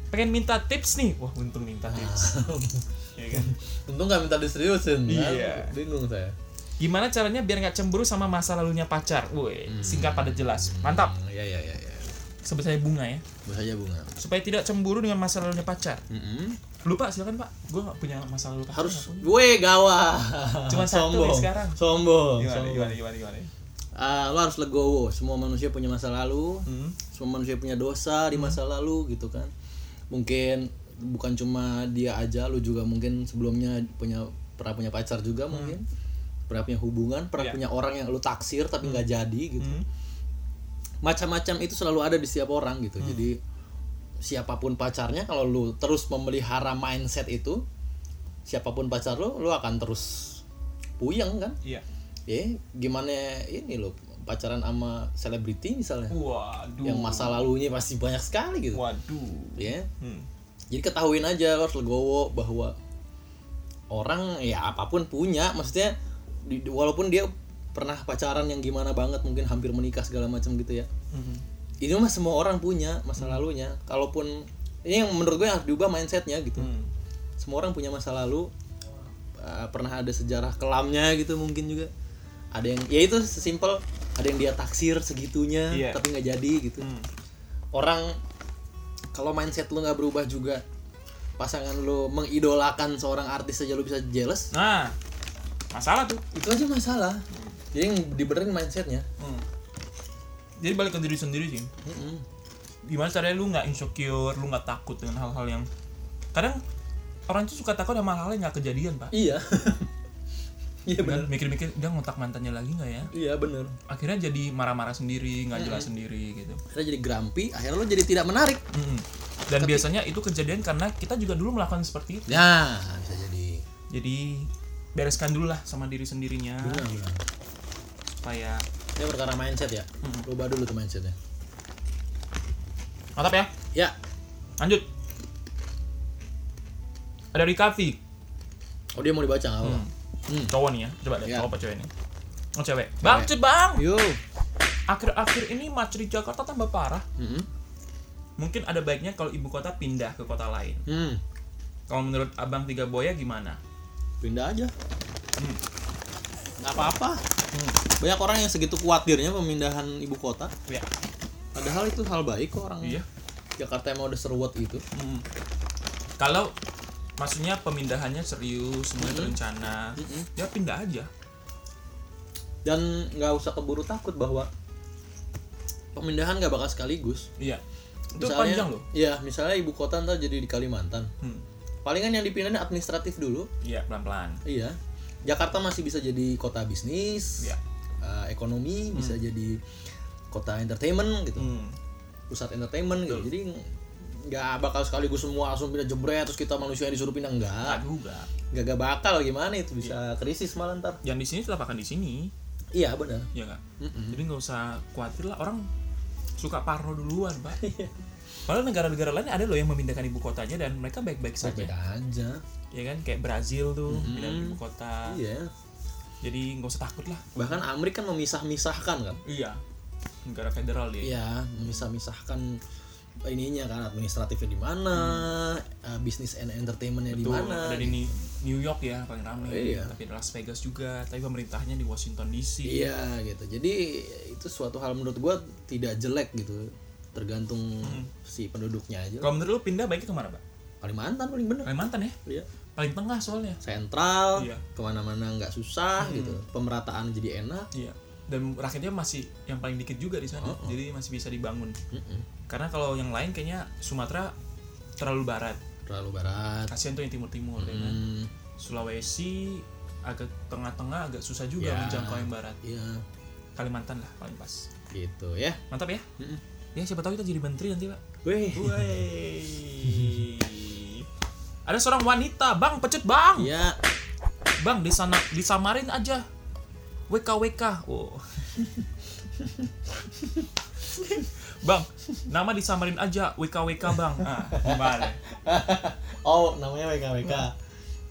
pengen minta tips nih wah untung minta tips Iya kan? Untung nggak minta diseriusin. Iya. Bingung saya. gimana caranya biar nggak cemburu sama masa lalunya pacar woi singkat pada jelas mantap Hmm, Iya iya iya. Ya. sebut saya bunga ya aja bunga. supaya tidak cemburu dengan masa lalunya pacar Mm-mm. lupa silakan pak gue nggak punya masa lalu pacar Harus gue gawah. Cuma satu Sombong. nih sekarang. Sombong. gimana sombong. gimana gimana gimana Ah, lo harus legowo. Semua manusia punya masa lalu. Hmm. Semua manusia punya dosa di masa lalu gitu kan. Mungkin bukan cuma dia aja, lu juga mungkin sebelumnya punya pernah punya pacar juga mungkin. Pernah punya hubungan, pernah Iya. punya orang yang lu taksir tapi nggak jadi gitu. Hmm. macam-macam itu selalu ada di setiap orang gitu. Jadi siapa pun pacarnya kalau lu terus memelihara mindset itu, siapa pun pacar lu, lu akan terus puyeng kan? iya Ya, gimana ini lo pacaran sama selebriti misalnya, waduh yang masa lalunya pasti banyak sekali gitu. waduh Ya, hmm. Jadi ketahuin aja lo harus legowo bahwa orang ya apa pun punya, maksudnya di- walaupun dia pernah pacaran yang gimana banget, mungkin hampir menikah segala macam gitu ya. Mhm. ini mah semua orang punya masa lalunya kalaupun ini yang menurut gue yang harus diubah mindsetnya gitu Hmm. semua orang punya masa lalu uh, pernah ada sejarah kelamnya gitu mungkin juga ada yang ya itu sesimpel ada yang dia taksir segitunya Iya. tapi nggak jadi gitu Hmm. orang kalau mindset lu nggak berubah juga pasangan lu mengidolakan seorang artis aja lu bisa jealous? Nah masalah tuh. Itu aja masalah. Jadi yang dibenerin mindsetnya. Hmm. jadi balik ke diri sendiri sih. Mm-mm. gimana caranya lu nggak insecure lu nggak takut dengan hal-hal yang kadang orang tuh suka takut sama hal-hal yang nggak kejadian pak. Iya iya bener. Kan mikir-mikir dia ngotak mantannya lagi nggak ya? Iya bener. Akhirnya jadi marah-marah sendiri nggak jelas sendiri gitu. Akhirnya jadi grumpy akhirnya lo jadi tidak menarik. Mm-mm. dan biasanya itu kejadian karena kita juga dulu melakukan seperti itu. Ya bisa jadi. Jadi bereskan dulu lah sama diri sendirinya. Benar benar supaya ini perkara mindset ya? Rubah dulu tuh mindsetnya. Mantap ya? Ya. Lanjut. Ada Rikavi oh dia mau dibaca nggak apa Hmm. Hmm. Cowok nih ya. Coba deh, Iya. cowok apa cewek nih? Oh, cewek. Bang, Cewek. bang. Yo. Akhir-akhir ini macet di Jakarta tambah parah. Hmm. Mungkin ada baiknya kalau ibu kota pindah ke kota lain. Hmm. Kalau menurut Abang Tiga Boya gimana? Pindah aja. Hmm. Nggak apa-apa. Banyak orang yang segitu khawatirnya pemindahan ibu kota. Ya. Padahal itu hal baik kok orang Iya. Jakarta emang udah seruat itu. Hmm. Kalau maksudnya pemindahannya serius, semuanya Mm-mm. terencana, Mm-mm. ya pindah aja. Dan nggak usah keburu takut bahwa pemindahan nggak bakal sekaligus. Iya. Itu panjang loh. Iya, misalnya ibu kota ntar jadi di Kalimantan. Hmm. Palingan yang dipindahin administratif dulu. Iya, pelan-pelan. Iya. Jakarta masih bisa jadi kota bisnis, Iya. eh, ekonomi, bisa jadi kota entertainment gitu, Hmm. pusat entertainment gitu. Jadi nggak bakal sekaligus semua langsung pindah jebret terus kita manusia yang disuruh pindah Nggak enggak. juga. Nggak gak bakal gimana itu bisa krisis malah ntar. Yang di sini tetap akan di sini, Iya benar. ya nggak? Mm-mm. Jadi nggak usah khawatir lah orang suka parno duluan, Pak. Iya. Padahal negara-negara lain ada loh yang memindahkan ibu kotanya dan mereka baik-baik Baik saja. aja. Ya kan kayak Brazil tuh Mhm. pindah ibu kota. Iya. Jadi nggak usah takut lah. Bahkan Amerika kan memisah-misahkan kan. Iya. Negara federal dia. Iya, memisah-misahkan ininya kan administratifnya di mana, eh, bisnis and entertainmentnya di mana. Ada di Ni- New York ya paling ramai. Iya. Tapi Las Vegas juga. Tapi pemerintahnya di Washington DC. Iya gitu. Jadi itu suatu hal menurut gua tidak jelek gitu. Tergantung si penduduknya aja. Kalau menurut lu pindah baiknya ke mana, Pak? Kalimantan paling bener. Kalimantan ya? Iya. Paling tengah soalnya. Sentral, Iya. ke mana-mana nggak susah gitu. Pemerataan jadi enak. Iya. Dan rakyatnya masih yang paling dikit juga di sana. Oh, oh. Jadi masih bisa dibangun. Mm-mm. Karena kalau yang lain kayaknya Sumatera terlalu barat. Terlalu barat. Kasihan tuh yang timur-timur ya kan. Hmm, Sulawesi agak tengah-tengah agak susah juga Ya. menjangkau yang barat. iya, Kalimantan lah paling pas. gitu ya. Mantap ya? Mm-mm. Ya siapa tahu kita jadi menteri nanti, Pak. Wih. Ada seorang wanita, Bang, pecut, Bang. Iya. Bang, di sana disamarin aja. WKWK. Oh. bang, nama disamarin aja WKWK, Bang. Ah, gimana? oh, namanya WKWK.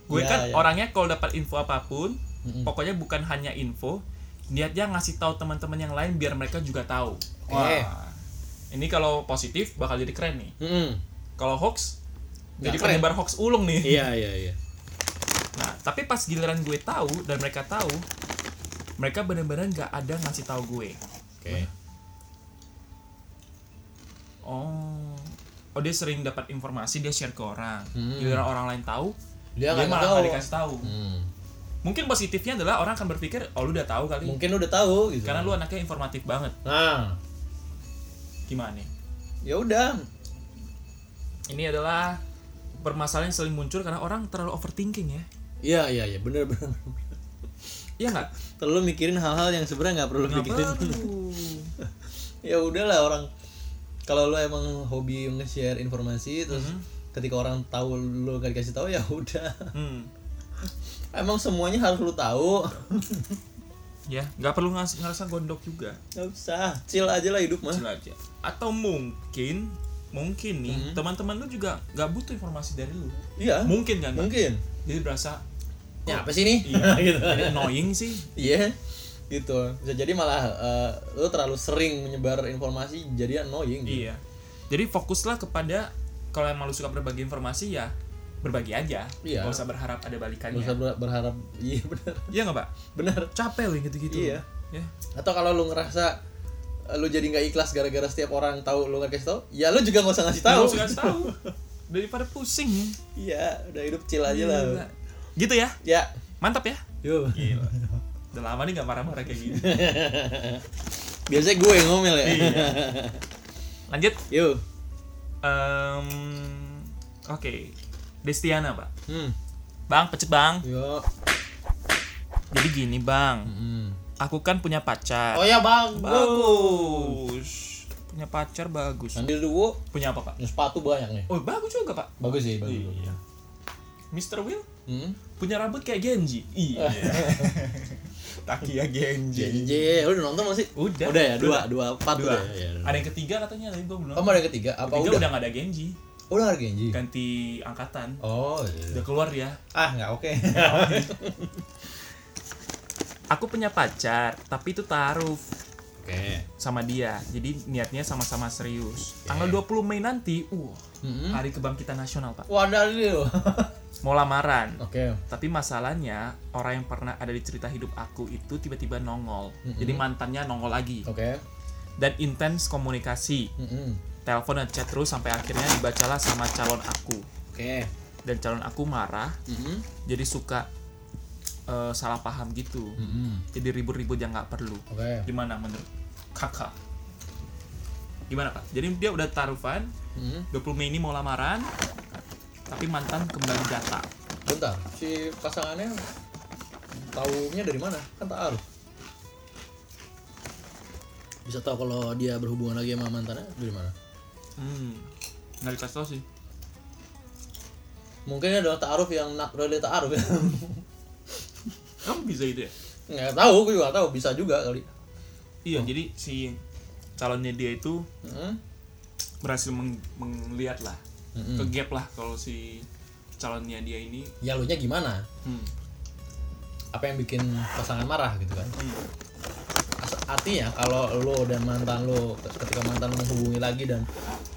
Gue Iya, kan iya. orangnya kalau dapat info apa pun, Mm-mm. pokoknya bukan hanya info, niatnya ngasih tahu teman-teman yang lain biar mereka juga tahu. Oke. Wah. Ini kalau positif bakal jadi keren nih. Mm-mm. Kalau hoax Nggak jadi keren. penyebar hoax ulung nih. Iya, iya, iya. Nah, tapi pas giliran gue tahu dan mereka tahu, mereka benar-benar nggak ada ngasih tahu gue. Oke. Oh, oh dia sering dapat informasi dia share ke orang. Hmm. Giliran orang lain tahu, Dia dia, malah tahu. nggak dikasih tahu. Hmm. Mungkin positifnya adalah orang akan berpikir, oh lu udah tahu kali, Mungkin udah tahu gitu. karena lu anaknya informatif banget. Nah, Gimana nih? ya udah. Ini adalah permasalahan yang sering muncul karena orang terlalu overthinking ya. Iya, iya, iya, bener bener. Iya nggak? Terlalu mikirin hal-hal yang sebenarnya nggak perlu Nggak mikirin. ya udahlah orang kalau lo emang hobi nge-share informasi terus Mhm. ketika orang tahu lo gak dikasih tahu ya udah. Hmm. Emang semuanya harus lo tahu. Ya, nggak perlu ngas- ngerasa gondok juga. Gak usah, chill aja lah hidup mah. Kecil aja. Atau mungkin mungkin nih Mhm. teman-teman lu juga nggak butuh informasi dari lu. Iya. Mungkin kan? Mungkin. Jadi berasa Ya apa sih nih? Iya. gitu. jadi annoying sih. Iya. Gitu. Bisa jadi malah eh, lo terlalu sering menyebar informasi jadi annoying. gitu. Iya. Jadi fokuslah kepada kalau emang lu suka berbagi informasi ya berbagi aja. Iya. Gak usah berharap ada Gak balikannya. usah ber- berharap iya benar. Iya nggak pak? Benar. Capek loh gitu-gitu. Iya. Ya. Atau kalau lu ngerasa eh, lu jadi nggak ikhlas gara-gara setiap orang tahu lu nggak kasih tahu, ya lu juga nggak usah ngasih tahu. Tahu. Usah kasih tahu. Daripada pusing. Iya, udah hidup chill aja lah. Gitu ya. Ya. Mantap ya. Gila. Udah lama nih gak marah-marah kayak gini. Biasanya gue yang ngomel ya. Iya. Lanjut. Yuk. Em, Oke. Destiana pak. Hmm. Bang, pecet bang. Yuk. Jadi gini bang. Hmm. Aku kan punya pacar. Oh ya bang. Bagus. Punya pacar bagus. Ambil dulu. Punya apa pak? Ini sepatu banyak nih. Oh bagus juga pak. Bagus sih, bagus. Iya. Mr. Will Hmm. punya rambut kayak Genji. Iya. Takia Genji. JJ, lu udah nonton masih? Udah. Udah ya, dua, Udah. dua, empat Dua. udah ya. Ada yang ketiga katanya tapi gue belum. Oh, mau ada yang ketiga? Apa Ketiga udah? udah gak ada Genji. Udah ada Genji. Ganti angkatan. Oh, iya. Udah keluar ya. Ah, nggak oke. aku punya pacar tapi itu taruh Oke. sama dia jadi niatnya sama-sama serius tanggal 20 Mei nanti uh Mm-mm. hari kebangkitan nasional pak ini loh. Mau lamaran Oke. tapi masalahnya orang yang pernah ada di cerita hidup aku itu tiba-tiba nongol jadi mantannya nongol lagi Oke. dan intens komunikasi Mm-mm. telepon dan chat terus sampai akhirnya dibacalah sama calon aku Oke. dan calon aku marah Mm-mm. jadi suka eh, salah paham gitu Mm-mm. jadi ribut-ribut yang nggak perlu Oke. gimana menurut kakak gimana kak jadi dia udah taruhan Mm-mm. 20 Mei ini mau lamaran tapi mantan kembali data Bentar, si pasangannya taunya dari mana? Kan tak harus. Bisa tahu kalau dia berhubungan lagi sama mantannya dari mana? hmm nggak dikasih tau sih Mungkin adalah ta'aruf yang nak really ta'aruf ya. kamu bisa itu ya Nggak tahu, gue juga nggak tahu. Bisa juga kali. iya jadi si calonnya dia itu Mm-mm. berhasil meng- melihat lah Mm-mm. ke gap lah kalau si calonnya dia ini Ya lu nya gimana? hmm, Apa yang bikin pasangan marah gitu kan? hmm, Artinya kalau lo dan mantan lo ketika mantan menghubungi lagi dan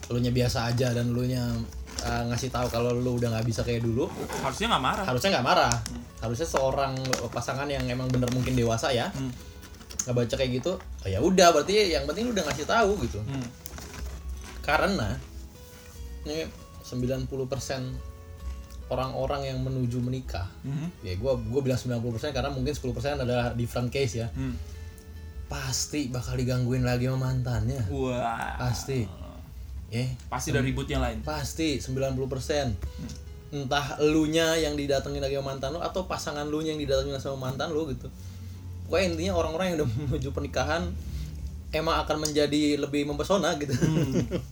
lo nya biasa aja dan lo nya uh, ngasih tahu kalau lo udah nggak bisa kayak dulu, harusnya nggak marah harusnya nggak marah. Harusnya seorang pasangan yang emang bener mungkin dewasa ya Hmm. nggak baca kayak gitu, oh ya udah berarti yang penting lo udah ngasih tahu gitu. Hmm. Karena ini 90% orang-orang yang menuju menikah. Mhm. ya gua gua bilang 90% karena mungkin 10% adalah different case ya. Hmm. pasti bakal digangguin lagi sama mantannya. Wah. Pasti. Ya. Pasti ada ributnya lain. Pasti 90% entah elunya yang didatengin lagi sama mantan lo atau pasangan lu yang didatengin sama mantan lo gitu. Pokoknya intinya orang-orang yang udah menuju pernikahan emang akan menjadi lebih mempesona gitu.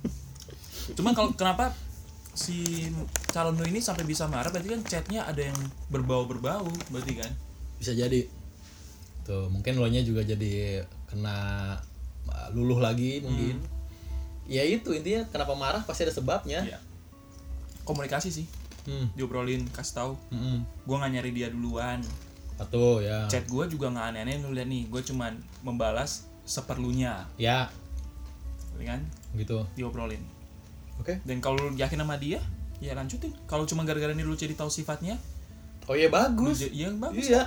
Cuman kalau kenapa si calon lu ini sampai bisa marah berarti kan chatnya ada yang berbau-berbau berarti kan? bisa jadi tuh mungkin lo nya juga jadi kena uh, luluh lagi mungkin ya itu intinya kenapa marah pasti ada sebabnya Iya. Komunikasi sih, hmm. diobrolin, kasih tahu. Mm-mm. Gua nggak nyari dia duluan. atau ya Chat gua juga nggak aneh-aneh lu lihat nih, gua cuman membalas seperlunya, ya ya kan? gitu Diobrolin. Oke Dan kalau lu yakin sama dia, ya lanjutin. Kalau cuma gara-gara ini lu jadi tahu sifatnya, oh ya lu bagus j- ya bagus. iya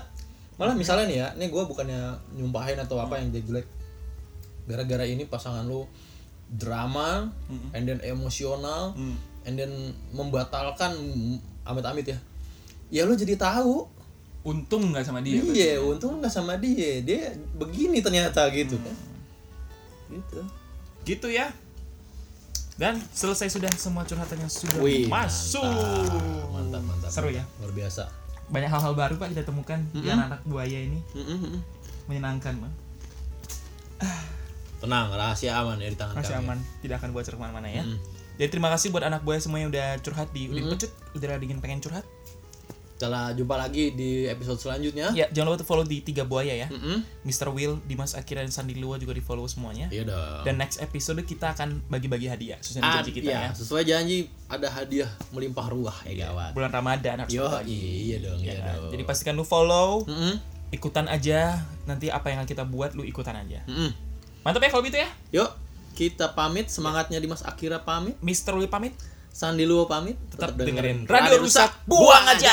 malah misalnya nih ya ini gue bukannya nyumpahin atau apa yang jadi jelek gara-gara ini pasangan lu drama Mm-mm. and then emosional Hmm. and then membatalkan amit-amit ya ya lu jadi tahu Untung nggak sama dia. iya untung nggak sama dia dia begini ternyata gitu kan gitu Gitu ya. Dan selesai sudah semua curhatan yang sudah Wih, masuk. mantap mantap Seru ya. luar biasa Banyak hal-hal baru Pak kita temukan di anak-anak buaya ini. Menyenangkan, Bang. tenang rahasia aman ya di tangan Masih kami aman, tidak akan bocor ke mana-mana ya. Mm. Jadi terima kasih buat anak buaya semua yang udah curhat di Udin Pecut. Udah dingin pengen curhat. Kita jumpa lagi di episode selanjutnya Ya, jangan lupa follow di Tiga Buaya ya. Mm-mm. Mr. Will, Dimas Akira, dan Sandi Lua juga di follow semuanya. iya dong Dan next episode kita akan bagi-bagi hadiah sesuai Ah, janji kita iya, ya. sesuai janji ada hadiah melimpah ruah ya kawan Bulan Ramadan harus yo berbagi. iya dong Ya iya kan? dong Jadi pastikan lu follow, Mm-mm. ikutan aja. Nanti apa yang kita buat lu ikutan aja. Mm-mm. Mantap ya kalau gitu ya. yuk kita pamit semangatnya Dimas Akira pamit Mr. Will pamit. Sandi Luo pamit Tetap dengerin Radio Rusak, buang aja.